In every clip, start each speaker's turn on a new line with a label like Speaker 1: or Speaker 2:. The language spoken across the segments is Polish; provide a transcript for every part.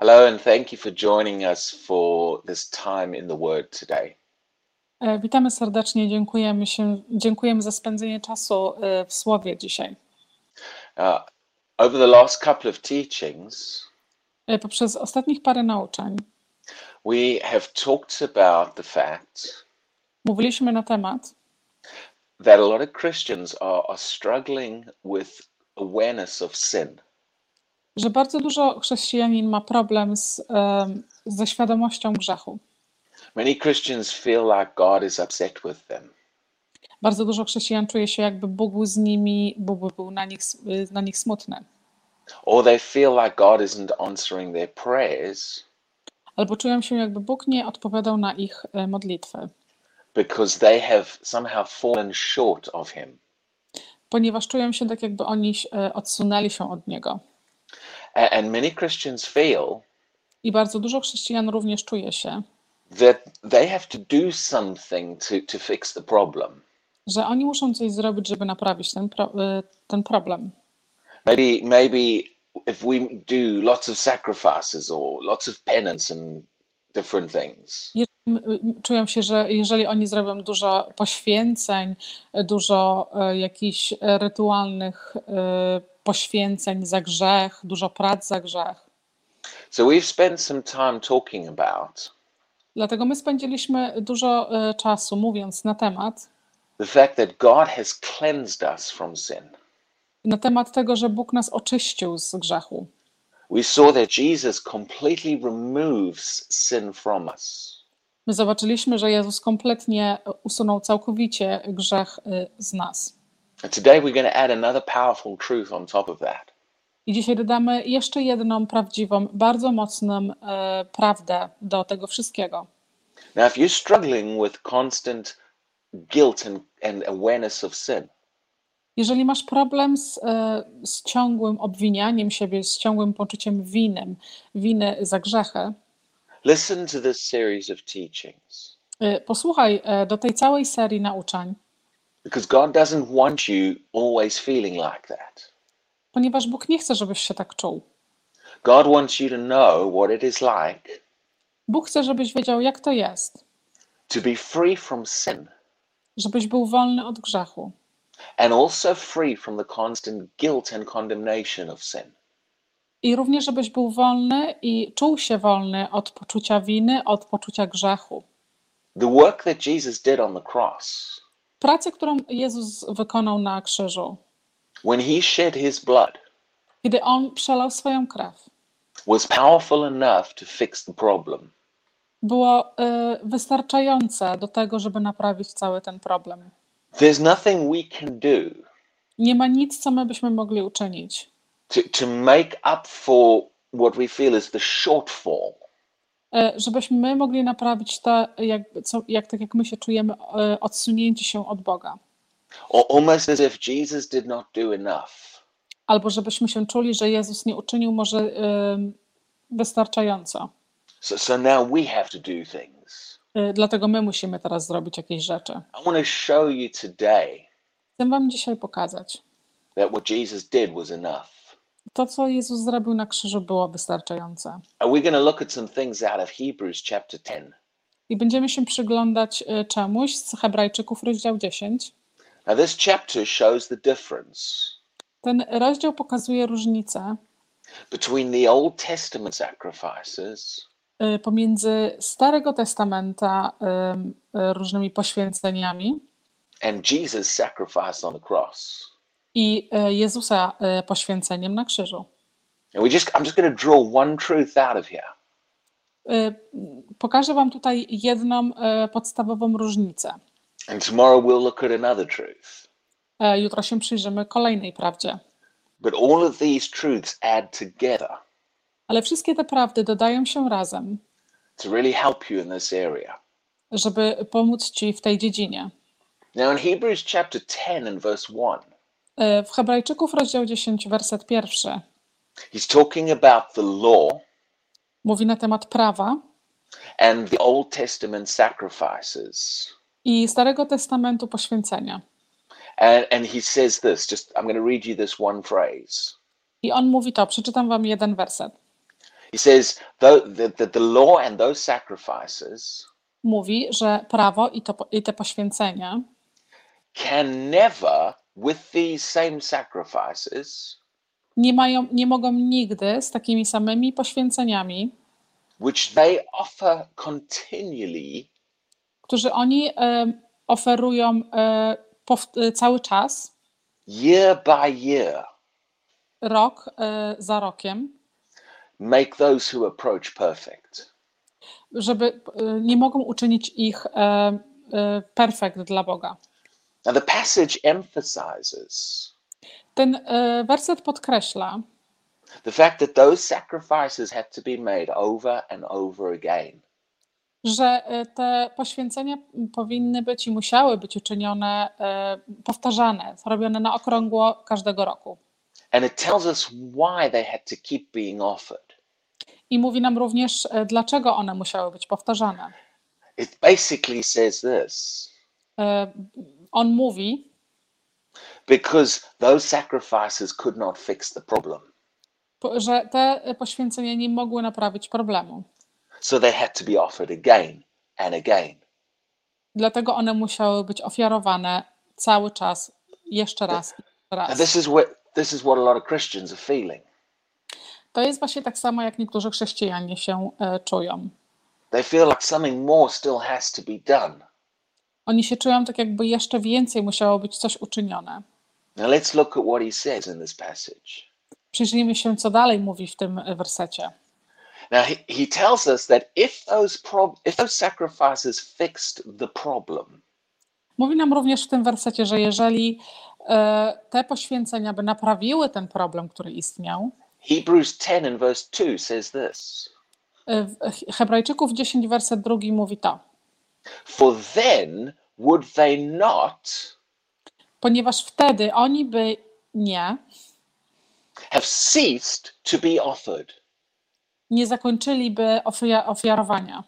Speaker 1: Hello, and thank you for joining us for this time in the Word today.
Speaker 2: E, Witamy serdecznie, dziękujemy, się, dziękujemy za spędzenie czasu e, w Słowie dzisiaj.
Speaker 1: Uh, over the last couple of teachings,
Speaker 2: E, Poprzez ostatnich parę nauczeń
Speaker 1: we have talked about the fact
Speaker 2: mówiliśmy na temat,
Speaker 1: that a lot of Christians are, are struggling with awareness of sin.
Speaker 2: Że bardzo dużo chrześcijanin ma problem z, ze świadomością grzechu.
Speaker 1: Many Christians feel like God is upset with them.
Speaker 2: Bardzo dużo chrześcijan czuje się, jakby Bóg był z nimi, Bóg był na nich, y, na nich smutny.
Speaker 1: Or they feel like God isn't answering their prayers
Speaker 2: Albo czują się, jakby Bóg nie odpowiadał na ich e, modlitwy,
Speaker 1: because they have somehow fallen short of Him.
Speaker 2: ponieważ czują się tak, jakby oni e, odsunęli się od Niego.
Speaker 1: And many Christians feel
Speaker 2: I bardzo dużo chrześcijan również czuje się,
Speaker 1: that they have to do something to, to fix the problem.
Speaker 2: że oni muszą coś zrobić, żeby naprawić ten, pro, y, ten problem.
Speaker 1: Maybe, maybe if we do lots of sacrifices or lots of penance and different things,
Speaker 2: y, czują się, że jeżeli oni zrobią dużo poświęceń, y, dużo jakichś rytualnych y, poświęceń za grzech, dużo prac za grzech.
Speaker 1: so we've spent some time talking about
Speaker 2: Dlatego my spędziliśmy dużo y, czasu mówiąc na temat,
Speaker 1: the fact that God has cleansed us from sin.
Speaker 2: na temat tego, że Bóg nas oczyścił z grzechu.
Speaker 1: We saw that Jesus completely removes sin from us.
Speaker 2: My zobaczyliśmy, że Jezus kompletnie usunął całkowicie grzech y, z nas.
Speaker 1: And today we're going to add another powerful truth on top of that.
Speaker 2: I dzisiaj dodamy jeszcze jedną prawdziwą, bardzo mocną e, prawdę do tego wszystkiego.
Speaker 1: Now, if you're struggling with constant guilt and, and awareness of sin,
Speaker 2: Jeżeli masz problem z, e, z ciągłym obwinianiem siebie, z ciągłym poczuciem winy, winy za grzechy,
Speaker 1: listen to this series of teachings
Speaker 2: e, posłuchaj e, do tej całej serii nauczań,
Speaker 1: because God doesn't want you always feeling like that.
Speaker 2: ponieważ Bóg nie chce, żebyś się tak czuł.
Speaker 1: God wants you to know what it is like
Speaker 2: Bóg chce, żebyś wiedział, jak to jest,
Speaker 1: to be free from sin
Speaker 2: żebyś był wolny od grzechu
Speaker 1: and also free from the constant guilt and condemnation of sin.
Speaker 2: i również, żebyś był wolny i czuł się wolny od poczucia winy, od poczucia grzechu.
Speaker 1: The work that Jesus did on the cross,
Speaker 2: Pracę, którą Jezus wykonał na krzyżu,
Speaker 1: when he shed his blood,
Speaker 2: kiedy On przelał swoją krew,
Speaker 1: was powerful enough to fix the problem.
Speaker 2: było y, wystarczające do tego, żeby naprawić cały ten problem.
Speaker 1: There's nothing we can do
Speaker 2: Nie ma nic, co my byśmy mogli uczynić,
Speaker 1: to, to make up for what we feel is the shortfall
Speaker 2: żebyśmy my mogli naprawić to, jak, co, jak, tak jak my się czujemy, y, odsunięcie się od Boga.
Speaker 1: or almost as if Jesus did not do enough.
Speaker 2: Albo żebyśmy się czuli, że Jezus nie uczynił może y, wystarczająco.
Speaker 1: So, so now we have to do things.
Speaker 2: Y, dlatego my musimy teraz zrobić jakieś rzeczy.
Speaker 1: I want to show you today
Speaker 2: Chcę Wam dzisiaj pokazać.
Speaker 1: that what Jesus did was enough.
Speaker 2: To, co Jezus zrobił na krzyżu, było wystarczające.
Speaker 1: And we're going to look at some things out of Hebrews chapter 10.
Speaker 2: I będziemy się przyglądać y, czemuś z Hebrajczyków, rozdział 10.
Speaker 1: Now, this chapter shows the difference
Speaker 2: Ten rozdział pokazuje różnicę
Speaker 1: between the Old Testament sacrifices
Speaker 2: y, pomiędzy Starego Testamenta y, różnymi poświęceniami
Speaker 1: and Jesus' sacrifice on the cross.
Speaker 2: I y, Jezusa y, poświęceniem na krzyżu.
Speaker 1: And we just, I'm just going to draw one truth out of here.
Speaker 2: Y, Pokażę Wam tutaj jedną podstawową różnicę.
Speaker 1: And tomorrow we'll look at another truth.
Speaker 2: E, Jutro się przyjrzymy kolejnej prawdzie.
Speaker 1: But all of these truths add together
Speaker 2: Ale wszystkie te prawdy dodają się razem,
Speaker 1: to really help you in this area.
Speaker 2: żeby pomóc Ci w tej dziedzinie.
Speaker 1: Now, in Hebrews chapter 10 and verse 1,
Speaker 2: E, W Hebrajczyków, rozdział 10, werset pierwszy,
Speaker 1: he's talking about the law
Speaker 2: mówi na temat prawa
Speaker 1: and the Old Testament sacrifices.
Speaker 2: i Starego Testamentu poświęcenia.
Speaker 1: And, and he says this, just I'm going to read you this one phrase.
Speaker 2: I on mówi to, przeczytam wam jeden werset.
Speaker 1: He says the, the law and those sacrifices
Speaker 2: mówi, że prawo i, to, i te poświęcenia
Speaker 1: can never, with these same sacrifices,
Speaker 2: nie, mają, nie mogą nigdy z takimi samymi poświęceniami,
Speaker 1: which they offer continually,
Speaker 2: którzy oni e, oferują e, pow- e, cały czas,
Speaker 1: year by year,
Speaker 2: rok e, za rokiem,
Speaker 1: make those who approach perfect.
Speaker 2: żeby e, nie mogą uczynić ich e, perfekt dla Boga.
Speaker 1: Now, the passage emphasizes
Speaker 2: Ten e, werset podkreśla,
Speaker 1: the fact that those sacrifices had to be made over and over again.
Speaker 2: że e, te poświęcenia powinny być i musiały być uczynione, e, powtarzane, robione na okrągło każdego roku.
Speaker 1: And it tells us why they had to keep being offered.
Speaker 2: I mówi nam również, dlaczego one musiały być powtarzane.
Speaker 1: It basically says this
Speaker 2: On mówi,
Speaker 1: because those sacrifices could not fix the problem.
Speaker 2: po- że te poświęcenia nie mogły naprawić problemu.
Speaker 1: So they had to be offered again and again.
Speaker 2: Dlatego one musiały być ofiarowane cały czas, jeszcze raz, jeszcze
Speaker 1: Now,
Speaker 2: raz.
Speaker 1: this is what this is what a lot of Christians are feeling.
Speaker 2: To jest właśnie tak samo, jak niektórzy chrześcijanie się e, czują.
Speaker 1: They feel like something more still has to be done.
Speaker 2: Oni się czują tak, jakby jeszcze więcej musiało być coś uczynione.
Speaker 1: Now let's look at what he says in this passage.
Speaker 2: Przyjrzyjmy się, co dalej mówi w tym e, wersecie.
Speaker 1: Now he, he tells us that if those if those sacrifices fixed the problem,
Speaker 2: Mówi nam również w tym wersecie, że jeżeli e, te poświęcenia by naprawiły ten problem, który istniał,
Speaker 1: Hebrews 10 and verse 2 says this.
Speaker 2: e, w Hebrajczyków 10, werset drugi mówi to.
Speaker 1: For then would they not
Speaker 2: Ponieważ wtedy oni by nie,
Speaker 1: have ceased to be offered.
Speaker 2: nie zakończyliby ofia- ofiarowania.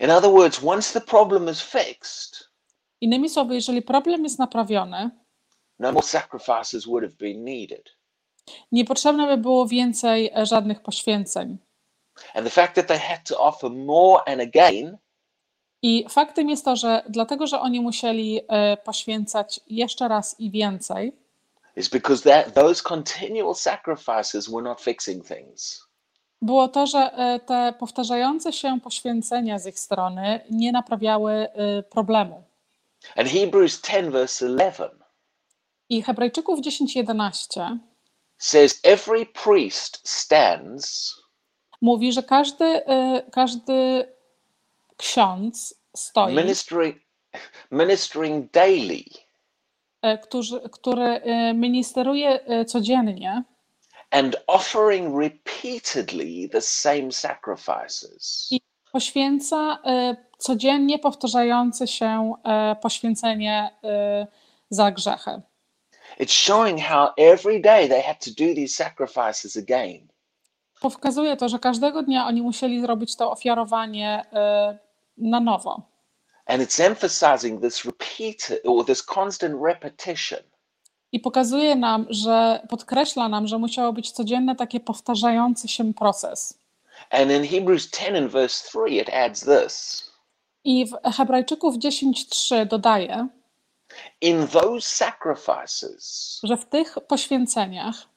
Speaker 1: In other words, once the problem is fixed,
Speaker 2: Innymi słowy, jeżeli problem jest naprawiony,
Speaker 1: no more sacrifices would have been needed.
Speaker 2: niepotrzebne by było więcej e, żadnych poświęceń.
Speaker 1: And the fact that they had to offer more and again
Speaker 2: I faktem jest to, że dlatego, że oni musieli e, poświęcać jeszcze raz i więcej,
Speaker 1: is because that those continual sacrifices were not fixing things.
Speaker 2: było to, że e, te powtarzające się poświęcenia z ich strony nie naprawiały e, problemu.
Speaker 1: And Hebrews 10 verse 11
Speaker 2: I Hebrajczyków 10:11
Speaker 1: says every priest stands
Speaker 2: mówi, że każdy, każdy ksiądz stoi,
Speaker 1: ministering ministering daily
Speaker 2: e, którzy, który e, ministeruje e, codziennie
Speaker 1: and offering repeatedly the same sacrifices.
Speaker 2: i poświęca codziennie powtarzające się poświęcenie za grzechy.
Speaker 1: It's showing how every day they had to do these sacrifices again.
Speaker 2: Pokazuje to, że każdego dnia oni musieli zrobić to ofiarowanie na nowo.
Speaker 1: And it's emphasizing this repeated or this constant repetition.
Speaker 2: I pokazuje nam, że podkreśla nam, że musiało być codzienne takie powtarzający się proces.
Speaker 1: And in Hebrews 10 and verse 3, it adds this
Speaker 2: I w Hebrajczyków 10:3 dodaje,
Speaker 1: In those sacrifices,
Speaker 2: że w tych poświęceniach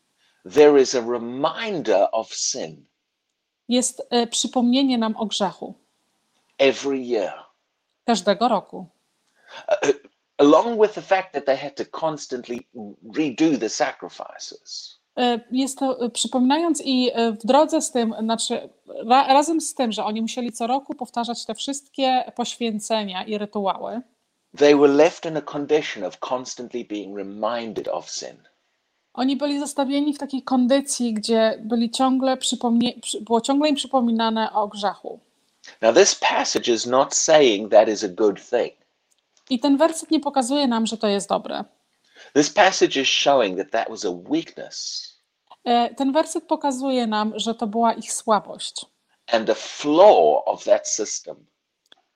Speaker 1: there is a reminder of sin
Speaker 2: jest e, przypomnienie nam o grzechu
Speaker 1: every year.
Speaker 2: każdego roku.
Speaker 1: Along with the fact that they had to constantly redo the sacrifices.
Speaker 2: E, Jest to e, przypominając i e, w drodze z tym, znaczy ra, razem z tym, że oni musieli co roku powtarzać te wszystkie poświęcenia i rytuały,
Speaker 1: They were left in a condition of constantly being reminded of sin.
Speaker 2: oni byli zostawieni w takiej kondycji, gdzie byli ciągle przypomnie, przy- było ciągle im przypominane o grzechu.
Speaker 1: Now, this passage is not saying that is a good thing.
Speaker 2: I ten werset nie pokazuje nam, że to jest dobre.
Speaker 1: This passage is showing that that was a weakness
Speaker 2: E, Ten werset pokazuje nam, że to była ich słabość
Speaker 1: and a flaw of that system.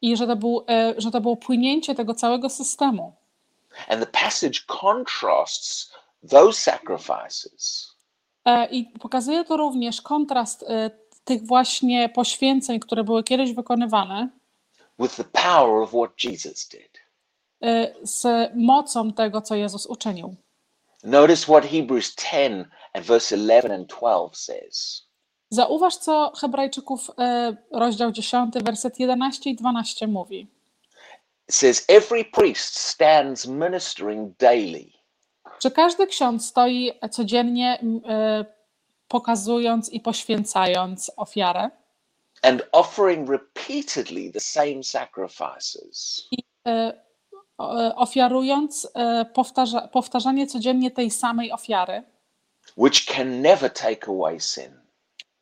Speaker 2: i że to, był, e, że to było płynięcie tego całego systemu.
Speaker 1: And the passage contrasts those sacrifices
Speaker 2: E, I pokazuje to również kontrast tych właśnie poświęceń, które były kiedyś wykonywane,
Speaker 1: with the power of what Jesus did.
Speaker 2: y, z mocą tego, co Jezus uczynił.
Speaker 1: Notice what Hebrews 10 and verse 11 and 12 says.
Speaker 2: Zauważ, co Hebrajczyków y, rozdział 10, werset 11 i 12 mówi.
Speaker 1: It says, Every priest stands ministering daily
Speaker 2: Czy każdy ksiądz stoi codziennie y, pokazując i poświęcając ofiarę.
Speaker 1: And offering repeatedly the same sacrifices,
Speaker 2: i y, o- ofiarując y, powtarza, powtarzanie codziennie tej samej ofiary,
Speaker 1: which can never take away sin.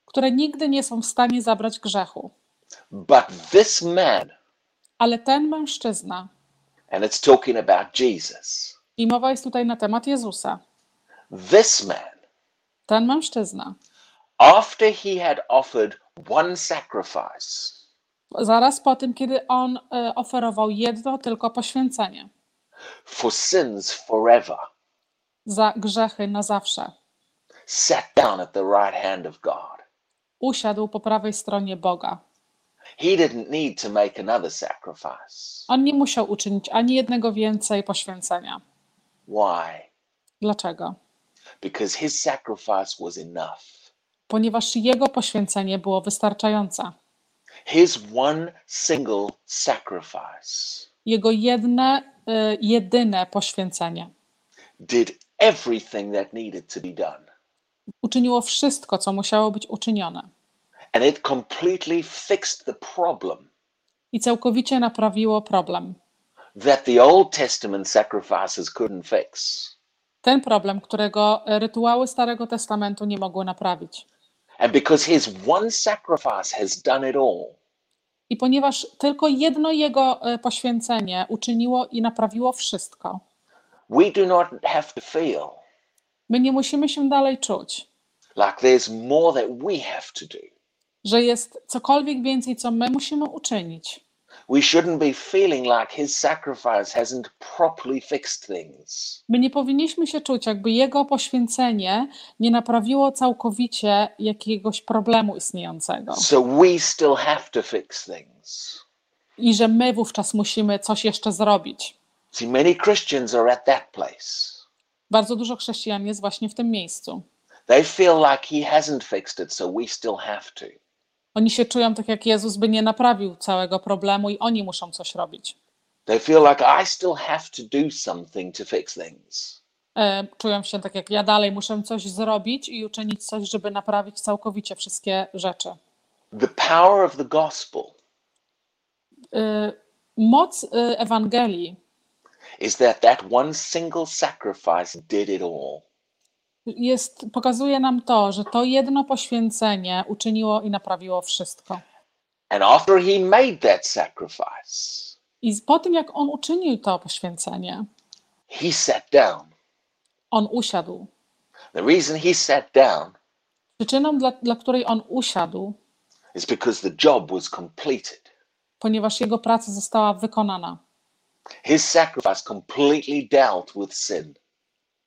Speaker 2: które nigdy nie są w stanie zabrać grzechu.
Speaker 1: But this man,
Speaker 2: Ale ten mężczyzna,
Speaker 1: and it's talking about Jesus,
Speaker 2: i mowa jest tutaj na temat Jezusa,
Speaker 1: this man,
Speaker 2: ten mężczyzna,
Speaker 1: after he had offered one sacrifice,
Speaker 2: zaraz po tym, kiedy on y, oferował jedno tylko poświęcenie
Speaker 1: for sins forever,
Speaker 2: za grzechy na zawsze,
Speaker 1: sat down at the right hand of God.
Speaker 2: usiadł po prawej stronie Boga.
Speaker 1: He didn't need to make another sacrifice.
Speaker 2: On nie musiał uczynić ani jednego więcej poświęcenia.
Speaker 1: Why?
Speaker 2: Dlaczego?
Speaker 1: Because his sacrifice was enough.
Speaker 2: Ponieważ jego poświęcenie było wystarczające.
Speaker 1: His one single sacrifice
Speaker 2: Jego jedne, y, jedyne poświęcenie
Speaker 1: did everything that needed to be done.
Speaker 2: uczyniło wszystko, co musiało być uczynione
Speaker 1: And it completely fixed the problem
Speaker 2: i całkowicie naprawiło problem.
Speaker 1: that the Old Testament sacrifices couldn't fix.
Speaker 2: Ten problem, którego rytuały Starego Testamentu nie mogły naprawić.
Speaker 1: And because his one sacrifice has done it all,
Speaker 2: I ponieważ tylko jedno jego y, poświęcenie uczyniło i naprawiło wszystko,
Speaker 1: we do not have to feel
Speaker 2: my nie musimy się dalej czuć,
Speaker 1: like there's more that we have to do.
Speaker 2: że jest cokolwiek więcej, co my musimy uczynić.
Speaker 1: We shouldn't be feeling like his sacrifice hasn't properly fixed things.
Speaker 2: My nie powinniśmy się czuć, jakby jego poświęcenie nie naprawiło całkowicie jakiegoś problemu istniejącego
Speaker 1: So we still have to fix things.
Speaker 2: i że my wówczas musimy coś jeszcze zrobić.
Speaker 1: See, many Christians are at that place.
Speaker 2: Bardzo dużo chrześcijan jest właśnie w tym miejscu.
Speaker 1: They feel like he hasn't fixed it, so we still have to.
Speaker 2: Oni się czują tak, jak Jezus by nie naprawił całego problemu i oni muszą coś robić.
Speaker 1: They feel like I still have to do something to fix things.
Speaker 2: E, Czują się tak, jak ja dalej muszę coś zrobić i uczynić coś, żeby naprawić całkowicie wszystkie rzeczy.
Speaker 1: The power of the gospel
Speaker 2: E, Moc e, Ewangelii
Speaker 1: is that that one single sacrifice did it all.
Speaker 2: Jest, pokazuje nam to, że to jedno poświęcenie uczyniło i naprawiło wszystko.
Speaker 1: And after he made that sacrifice,
Speaker 2: I po tym, jak on uczynił to poświęcenie,
Speaker 1: he sat down.
Speaker 2: on usiadł.
Speaker 1: The reason he sat down
Speaker 2: Przyczyną, dla, dla której on usiadł,
Speaker 1: is because the job was completed.
Speaker 2: ponieważ jego praca została wykonana.
Speaker 1: His sacrifice completely dealt with sin.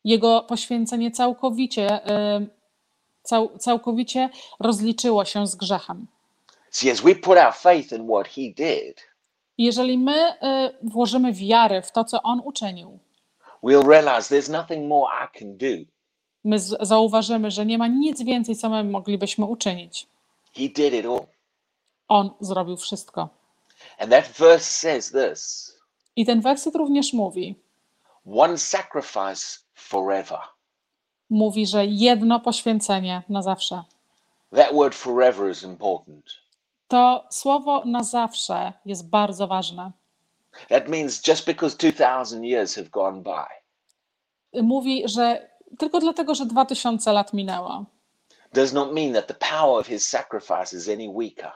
Speaker 2: Jego poświęcenie całkowicie, y, cał, całkowicie rozliczyło się z grzechem.
Speaker 1: See, as we put our faith in what he did,
Speaker 2: I Jeżeli my y, włożymy wiarę w to, co on uczynił,
Speaker 1: we'll realize there's nothing more I can do.
Speaker 2: my zauważymy, że nie ma nic więcej, co my moglibyśmy uczynić.
Speaker 1: He did it all.
Speaker 2: On zrobił wszystko.
Speaker 1: And that verse says this
Speaker 2: I ten werset również mówi,
Speaker 1: one sacrifice forever.
Speaker 2: mówi, że jedno poświęcenie na zawsze.
Speaker 1: That word forever is important.
Speaker 2: To słowo na zawsze jest bardzo ważne.
Speaker 1: That means just because 2,000 years have gone by,
Speaker 2: Mówi, że tylko dlatego, że 2000 lat minęło,
Speaker 1: does not mean that the power of his sacrifice is any weaker.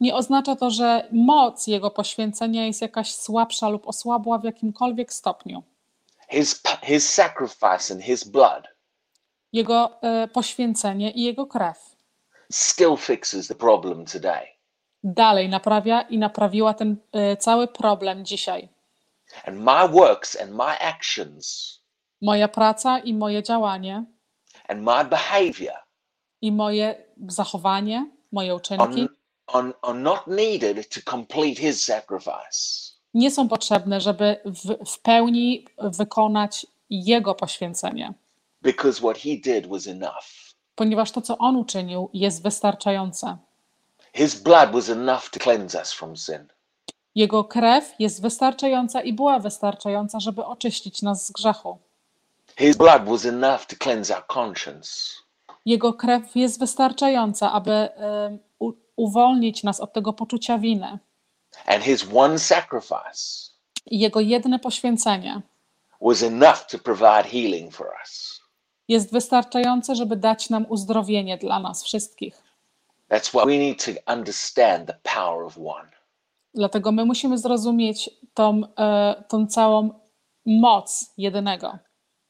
Speaker 2: nie oznacza to, że moc jego poświęcenia jest jakaś słabsza lub osłabła w jakimkolwiek stopniu.
Speaker 1: His, his sacrifice and his blood
Speaker 2: Jego e, poświęcenie i jego krew
Speaker 1: still fixes the problem today.
Speaker 2: dalej naprawia i naprawiła ten e, cały problem dzisiaj.
Speaker 1: And my works and my actions
Speaker 2: Moja praca i moje działanie
Speaker 1: and my behavior
Speaker 2: i moje zachowanie moje uczynki
Speaker 1: are, are not needed to complete his sacrifice.
Speaker 2: Nie są potrzebne, żeby w, w pełni wykonać Jego poświęcenie,
Speaker 1: Because what he did was enough.
Speaker 2: ponieważ to, co On uczynił, jest wystarczające.
Speaker 1: His blood was enough to cleanse us from sin.
Speaker 2: Jego krew jest wystarczająca i była wystarczająca, żeby oczyścić nas z grzechu.
Speaker 1: His blood was enough to cleanse our conscience.
Speaker 2: Jego krew jest wystarczająca, aby uwolnić nas od tego poczucia winy.
Speaker 1: And his one sacrifice
Speaker 2: I Jego jedne poświęcenie
Speaker 1: was enough to provide healing for us.
Speaker 2: jest wystarczające, żeby dać nam uzdrowienie dla nas wszystkich.
Speaker 1: That's why we need to understand the power of one.
Speaker 2: Dlatego my musimy zrozumieć tą, e, tą całą moc jedynego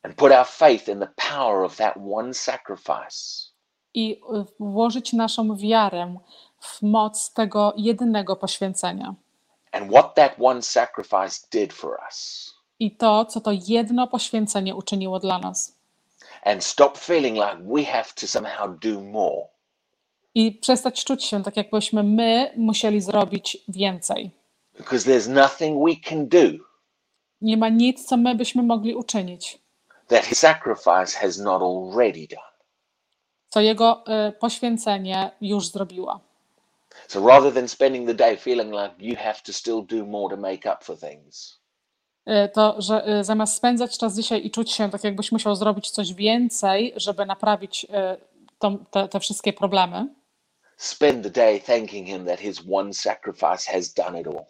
Speaker 1: and put our faith in the power of that one sacrifice.
Speaker 2: i e, włożyć naszą wiarę w moc tego jedynego poświęcenia. I to, co to jedno poświęcenie uczyniło dla nas. I przestać czuć się tak, jakbyśmy my musieli zrobić więcej.
Speaker 1: Because there's nothing we can do
Speaker 2: Nie ma nic, co my byśmy mogli uczynić,
Speaker 1: that his sacrifice has not already done.
Speaker 2: co jego e, poświęcenie już zrobiło.
Speaker 1: So rather than spending the day feeling like you have to still do more to make up for things,
Speaker 2: To, że e, zamiast spędzać czas dzisiaj i czuć się tak, jakbyś musiał zrobić coś więcej, żeby naprawić e, tą, te, te wszystkie problemy,
Speaker 1: spend the day thanking him that his one sacrifice has done it all.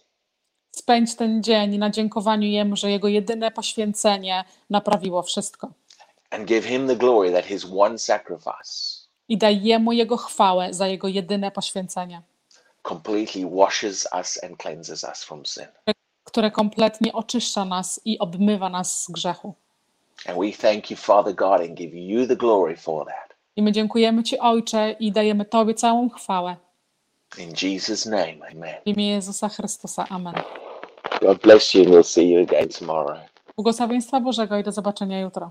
Speaker 2: spędź ten dzień na dziękowaniu Jemu, że Jego jedyne poświęcenie naprawiło wszystko.
Speaker 1: And give him the glory that his one sacrifice
Speaker 2: I daj Jemu Jego chwałę za Jego jedyne poświęcenie,
Speaker 1: completely washes us and cleanses us from sin.
Speaker 2: które kompletnie oczyszcza nas i obmywa nas z grzechu.
Speaker 1: And we thank you, Father God, and give you the glory for that.
Speaker 2: I my dziękujemy Ci, Ojcze, i dajemy Tobie całą chwałę.
Speaker 1: In Jesus' name, amen.
Speaker 2: W imię Jezusa Chrystusa. Amen.
Speaker 1: God bless you, and we'll see you again tomorrow.
Speaker 2: Błogosławieństwa Bożego i do zobaczenia jutro.